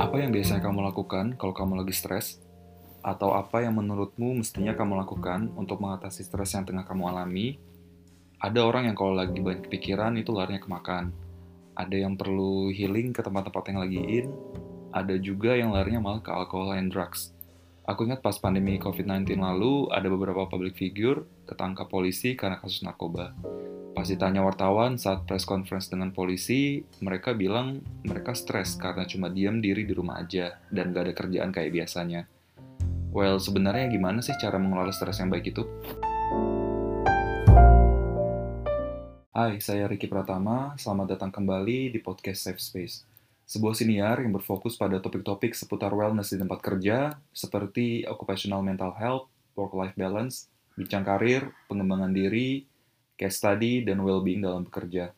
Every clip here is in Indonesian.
Apa yang biasanya kamu lakukan kalau kamu lagi stres? Atau apa yang menurutmu mestinya kamu lakukan untuk mengatasi stres yang tengah kamu alami? Ada orang yang kalau lagi banyak pikiran itu larinya ke makan. Ada yang perlu healing ke tempat-tempat yang lagi in. Ada juga yang larinya malah ke alkohol and drugs. Aku ingat pas pandemi COVID-19 lalu, ada beberapa public figure ketangkap polisi karena kasus narkoba. Pas ditanya wartawan saat press conference dengan polisi, mereka bilang mereka stres karena cuma diam diri di rumah aja dan gak ada kerjaan kayak biasanya. Well, sebenarnya gimana sih cara mengelola stres yang baik itu? Hai, saya Ricky Pratama. Selamat datang kembali di podcast Safe Space. Sebuah siniar yang berfokus pada topik-topik seputar wellness di tempat kerja, seperti occupational mental health, work-life balance, bincang karir, pengembangan diri, case study, dan well-being dalam bekerja.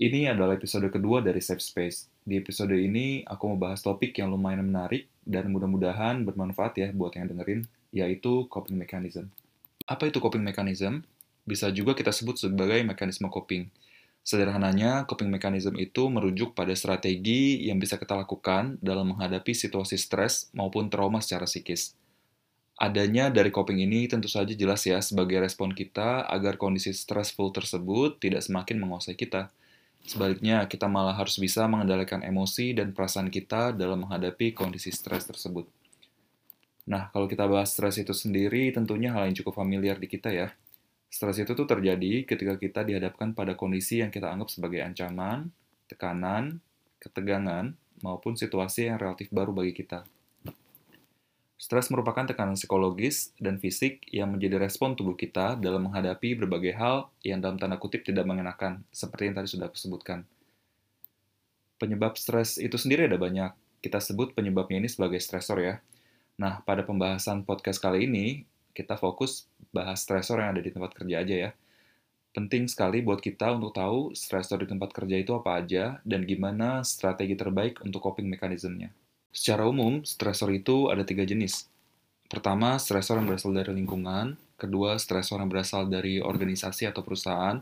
Ini adalah episode kedua dari Safe Space. Di episode ini, aku mau bahas topik yang lumayan menarik dan mudah-mudahan bermanfaat ya buat yang dengerin, yaitu coping mechanism. Apa itu coping mechanism? Bisa juga kita sebut sebagai mekanisme coping. Sederhananya, coping mechanism itu merujuk pada strategi yang bisa kita lakukan dalam menghadapi situasi stres maupun trauma secara psikis. Adanya dari coping ini tentu saja jelas ya sebagai respon kita agar kondisi stressful tersebut tidak semakin menguasai kita. Sebaliknya, kita malah harus bisa mengendalikan emosi dan perasaan kita dalam menghadapi kondisi stres tersebut. Nah, kalau kita bahas stres itu sendiri, tentunya hal yang cukup familiar di kita ya. Stres itu tuh terjadi ketika kita dihadapkan pada kondisi yang kita anggap sebagai ancaman, tekanan, ketegangan, maupun situasi yang relatif baru bagi kita. Stres merupakan tekanan psikologis dan fisik yang menjadi respon tubuh kita dalam menghadapi berbagai hal yang dalam tanda kutip tidak mengenakan, seperti yang tadi sudah aku sebutkan. Penyebab stres itu sendiri ada banyak. Kita sebut penyebabnya ini sebagai stresor ya. Nah, pada pembahasan podcast kali ini, kita fokus bahas stresor yang ada di tempat kerja aja ya. Penting sekali buat kita untuk tahu stresor di tempat kerja itu apa aja dan gimana strategi terbaik untuk coping mekanismenya. Secara umum, stresor itu ada tiga jenis. Pertama, stresor yang berasal dari lingkungan. Kedua, stresor yang berasal dari organisasi atau perusahaan.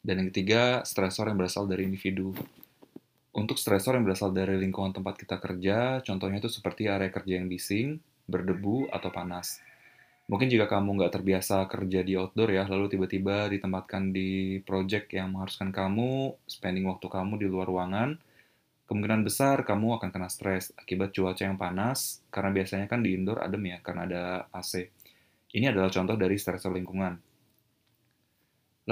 Dan yang ketiga, stresor yang berasal dari individu. Untuk stresor yang berasal dari lingkungan tempat kita kerja, contohnya itu seperti area kerja yang bising, berdebu, atau panas. Mungkin jika kamu nggak terbiasa kerja di outdoor ya, lalu tiba-tiba ditempatkan di project yang mengharuskan kamu spending waktu kamu di luar ruangan, kemungkinan besar kamu akan kena stres akibat cuaca yang panas, karena biasanya kan di indoor adem ya, karena ada AC. Ini adalah contoh dari stresor lingkungan.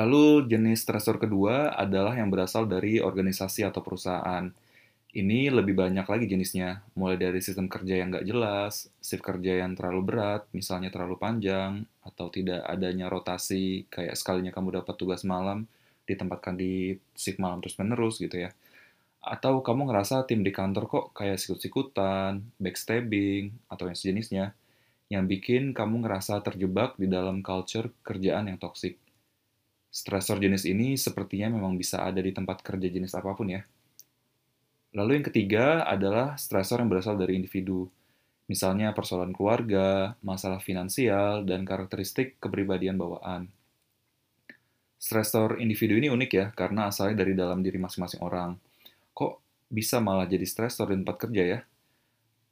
Lalu jenis stresor kedua adalah yang berasal dari organisasi atau perusahaan. Ini lebih banyak lagi jenisnya, mulai dari sistem kerja yang nggak jelas, shift kerja yang terlalu berat, misalnya terlalu panjang, atau tidak adanya rotasi, kayak sekalinya kamu dapat tugas malam, ditempatkan di shift malam terus-menerus gitu ya. Atau kamu ngerasa tim di kantor kok kayak sikut-sikutan, backstabbing, atau yang sejenisnya, yang bikin kamu ngerasa terjebak di dalam culture kerjaan yang toksik. Stresor jenis ini sepertinya memang bisa ada di tempat kerja jenis apa pun ya. Lalu yang ketiga adalah stresor yang berasal dari individu. Misalnya persoalan keluarga, masalah finansial, dan karakteristik kepribadian bawaan. Stresor individu ini unik ya, karena asalnya dari dalam diri masing-masing orang. Bisa malah jadi stresor di tempat kerja ya?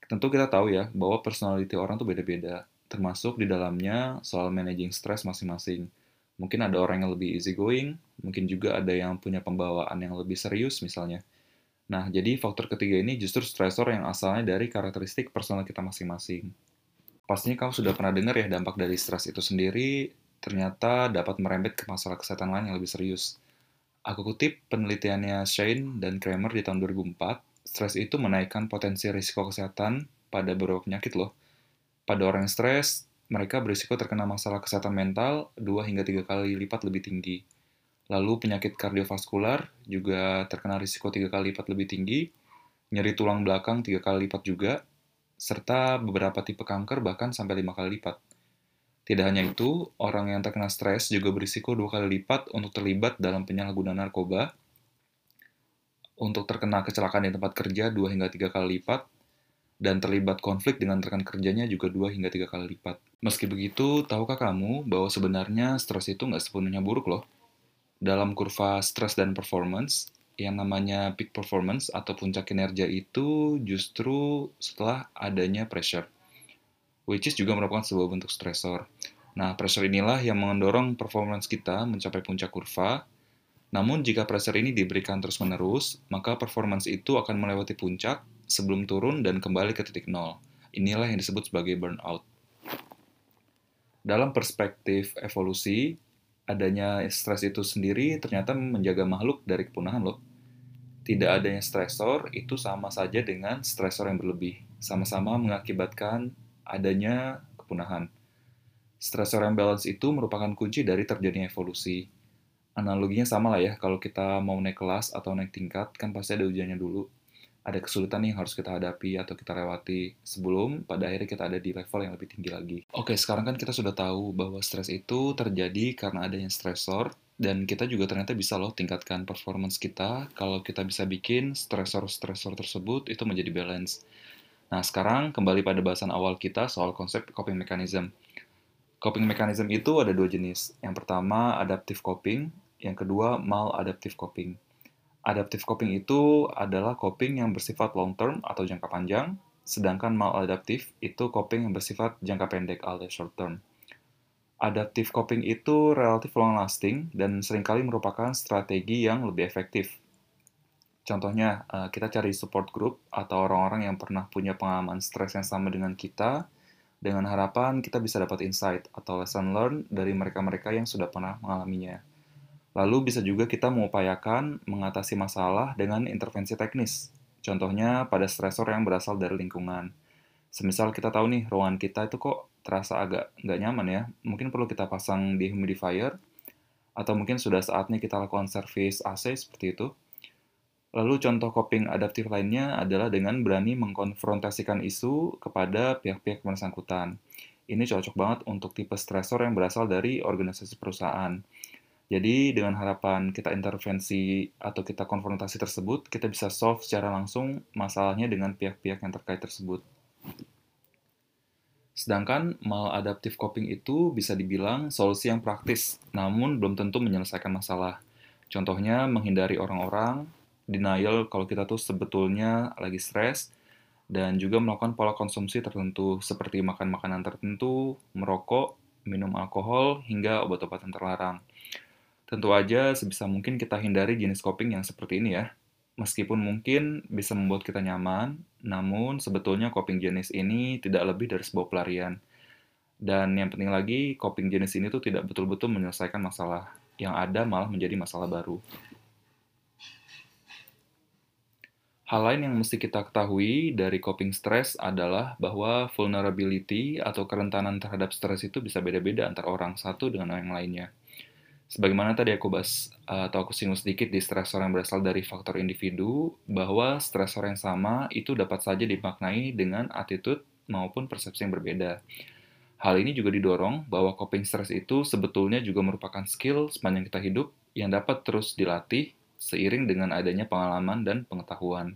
Tentu kita tahu ya, bahwa personality orang tuh beda-beda, termasuk di dalamnya soal managing stres masing-masing. Mungkin ada orang yang lebih easygoing, mungkin juga ada yang punya pembawaan yang lebih serius misalnya. Nah, jadi faktor ketiga ini justru stresor yang asalnya dari karakteristik personal kita masing-masing. Pastinya kamu sudah pernah dengar ya dampak dari stres itu sendiri ternyata dapat merembet ke masalah kesehatan lain yang lebih serius. Aku kutip penelitiannya Shane dan Kramer di tahun 2004, stres itu menaikkan potensi risiko kesehatan pada beberapa penyakit loh. Pada orang yang stres, mereka berisiko terkena masalah kesehatan mental 2 hingga 3 kali lipat lebih tinggi Lalu penyakit kardiovaskular juga terkena risiko tiga kali lipat lebih tinggi, nyeri tulang belakang tiga kali lipat juga, serta beberapa tipe kanker bahkan sampai lima kali lipat. Tidak hanya itu, orang yang terkena stres juga berisiko dua kali lipat untuk terlibat dalam penyalahgunaan narkoba, untuk terkena kecelakaan di tempat kerja dua hingga tiga kali lipat, dan terlibat konflik dengan rekan kerjanya juga dua hingga tiga kali lipat. Meski begitu, tahukah kamu bahwa sebenarnya stres itu nggak sepenuhnya buruk loh? dalam kurva stress dan performance, yang namanya peak performance atau puncak kinerja itu justru setelah adanya pressure, which is juga merupakan sebuah bentuk stressor. Nah, pressure inilah yang mendorong performance kita mencapai puncak kurva. Namun, jika pressure ini diberikan terus-menerus, maka performance itu akan melewati puncak sebelum turun dan kembali ke titik nol. Inilah yang disebut sebagai burnout. Dalam perspektif evolusi, adanya stres itu sendiri ternyata menjaga makhluk dari kepunahan loh. Tidak adanya stresor itu sama saja dengan stresor yang berlebih. Sama-sama mengakibatkan adanya kepunahan. Stresor yang balance itu merupakan kunci dari terjadinya evolusi. Analoginya sama lah ya, kalau kita mau naik kelas atau naik tingkat, kan pasti ada ujiannya dulu ada kesulitan yang harus kita hadapi atau kita lewati sebelum pada akhirnya kita ada di level yang lebih tinggi lagi. Oke, sekarang kan kita sudah tahu bahwa stres itu terjadi karena adanya stresor dan kita juga ternyata bisa loh tingkatkan performance kita kalau kita bisa bikin stresor-stresor tersebut itu menjadi balance. Nah, sekarang kembali pada bahasan awal kita soal konsep coping mechanism. Coping mechanism itu ada dua jenis. Yang pertama, adaptive coping. Yang kedua, maladaptive coping. Adaptive coping itu adalah coping yang bersifat long term atau jangka panjang, sedangkan maladaptive itu coping yang bersifat jangka pendek alias short term. Adaptive coping itu relatif long lasting dan sering kali merupakan strategi yang lebih efektif. Contohnya, eh, kita cari support group atau orang-orang yang pernah punya pengalaman stres yang sama dengan kita, dengan harapan kita bisa dapat insight atau lesson learned dari mereka-mereka yang sudah pernah mengalaminya. Lalu bisa juga kita mengupayakan mengatasi masalah dengan intervensi teknis. Contohnya pada stresor yang berasal dari lingkungan. Semisal kita tahu nih ruangan kita itu kok terasa agak nggak nyaman ya, mungkin perlu kita pasang dehumidifier, atau mungkin sudah saatnya kita lakukan servis AC seperti itu. Lalu contoh coping adaptif lainnya adalah dengan berani mengkonfrontasikan isu kepada pihak-pihak bersangkutan. Ini cocok banget untuk tipe stresor yang berasal dari organisasi perusahaan jadi dengan harapan kita intervensi atau kita konfrontasi tersebut, kita bisa solve secara langsung masalahnya dengan pihak-pihak yang terkait tersebut. Sedangkan maladaptive coping itu bisa dibilang solusi yang praktis, namun belum tentu menyelesaikan masalah. Contohnya menghindari orang-orang, denial kalau kita tuh sebetulnya lagi stres, dan juga melakukan pola konsumsi tertentu seperti makan makanan tertentu, merokok, minum alkohol, hingga obat-obatan terlarang. Tentu aja sebisa mungkin kita hindari jenis coping yang seperti ini ya. Meskipun mungkin bisa membuat kita nyaman, namun sebetulnya coping jenis ini tidak lebih dari sebuah pelarian. Dan yang penting lagi, coping jenis ini tuh tidak betul-betul menyelesaikan masalah. Yang ada malah menjadi masalah baru. Hal lain yang mesti kita ketahui dari coping stress adalah bahwa vulnerability atau kerentanan terhadap stres itu bisa beda-beda antara orang satu dengan yang lainnya. Sebagaimana tadi aku bahas uh, atau aku singgung sedikit di stresor yang berasal dari faktor individu, bahwa stresor yang sama itu dapat saja dimaknai dengan attitude maupun persepsi yang berbeda. Hal ini juga didorong bahwa coping stress itu sebetulnya juga merupakan skill sepanjang kita hidup yang dapat terus dilatih seiring dengan adanya pengalaman dan pengetahuan.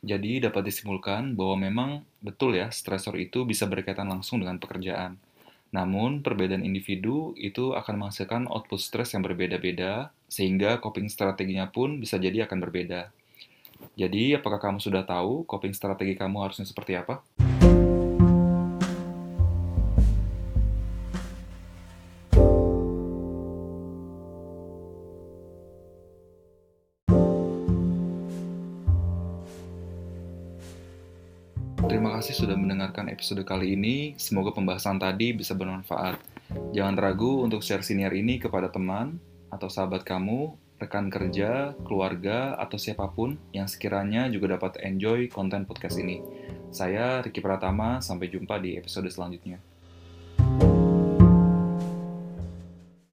Jadi dapat disimpulkan bahwa memang betul ya stresor itu bisa berkaitan langsung dengan pekerjaan. Namun, perbedaan individu itu akan menghasilkan output stres yang berbeda-beda, sehingga coping strateginya pun bisa jadi akan berbeda. Jadi, apakah kamu sudah tahu coping strategi kamu harusnya seperti apa? Kasih sudah mendengarkan episode kali ini. Semoga pembahasan tadi bisa bermanfaat. Jangan ragu untuk share siniar ini kepada teman atau sahabat kamu, rekan kerja, keluarga, atau siapa pun yang sekiranya juga dapat enjoy konten podcast ini. Saya Ricky Pratama, sampai jumpa di episode selanjutnya.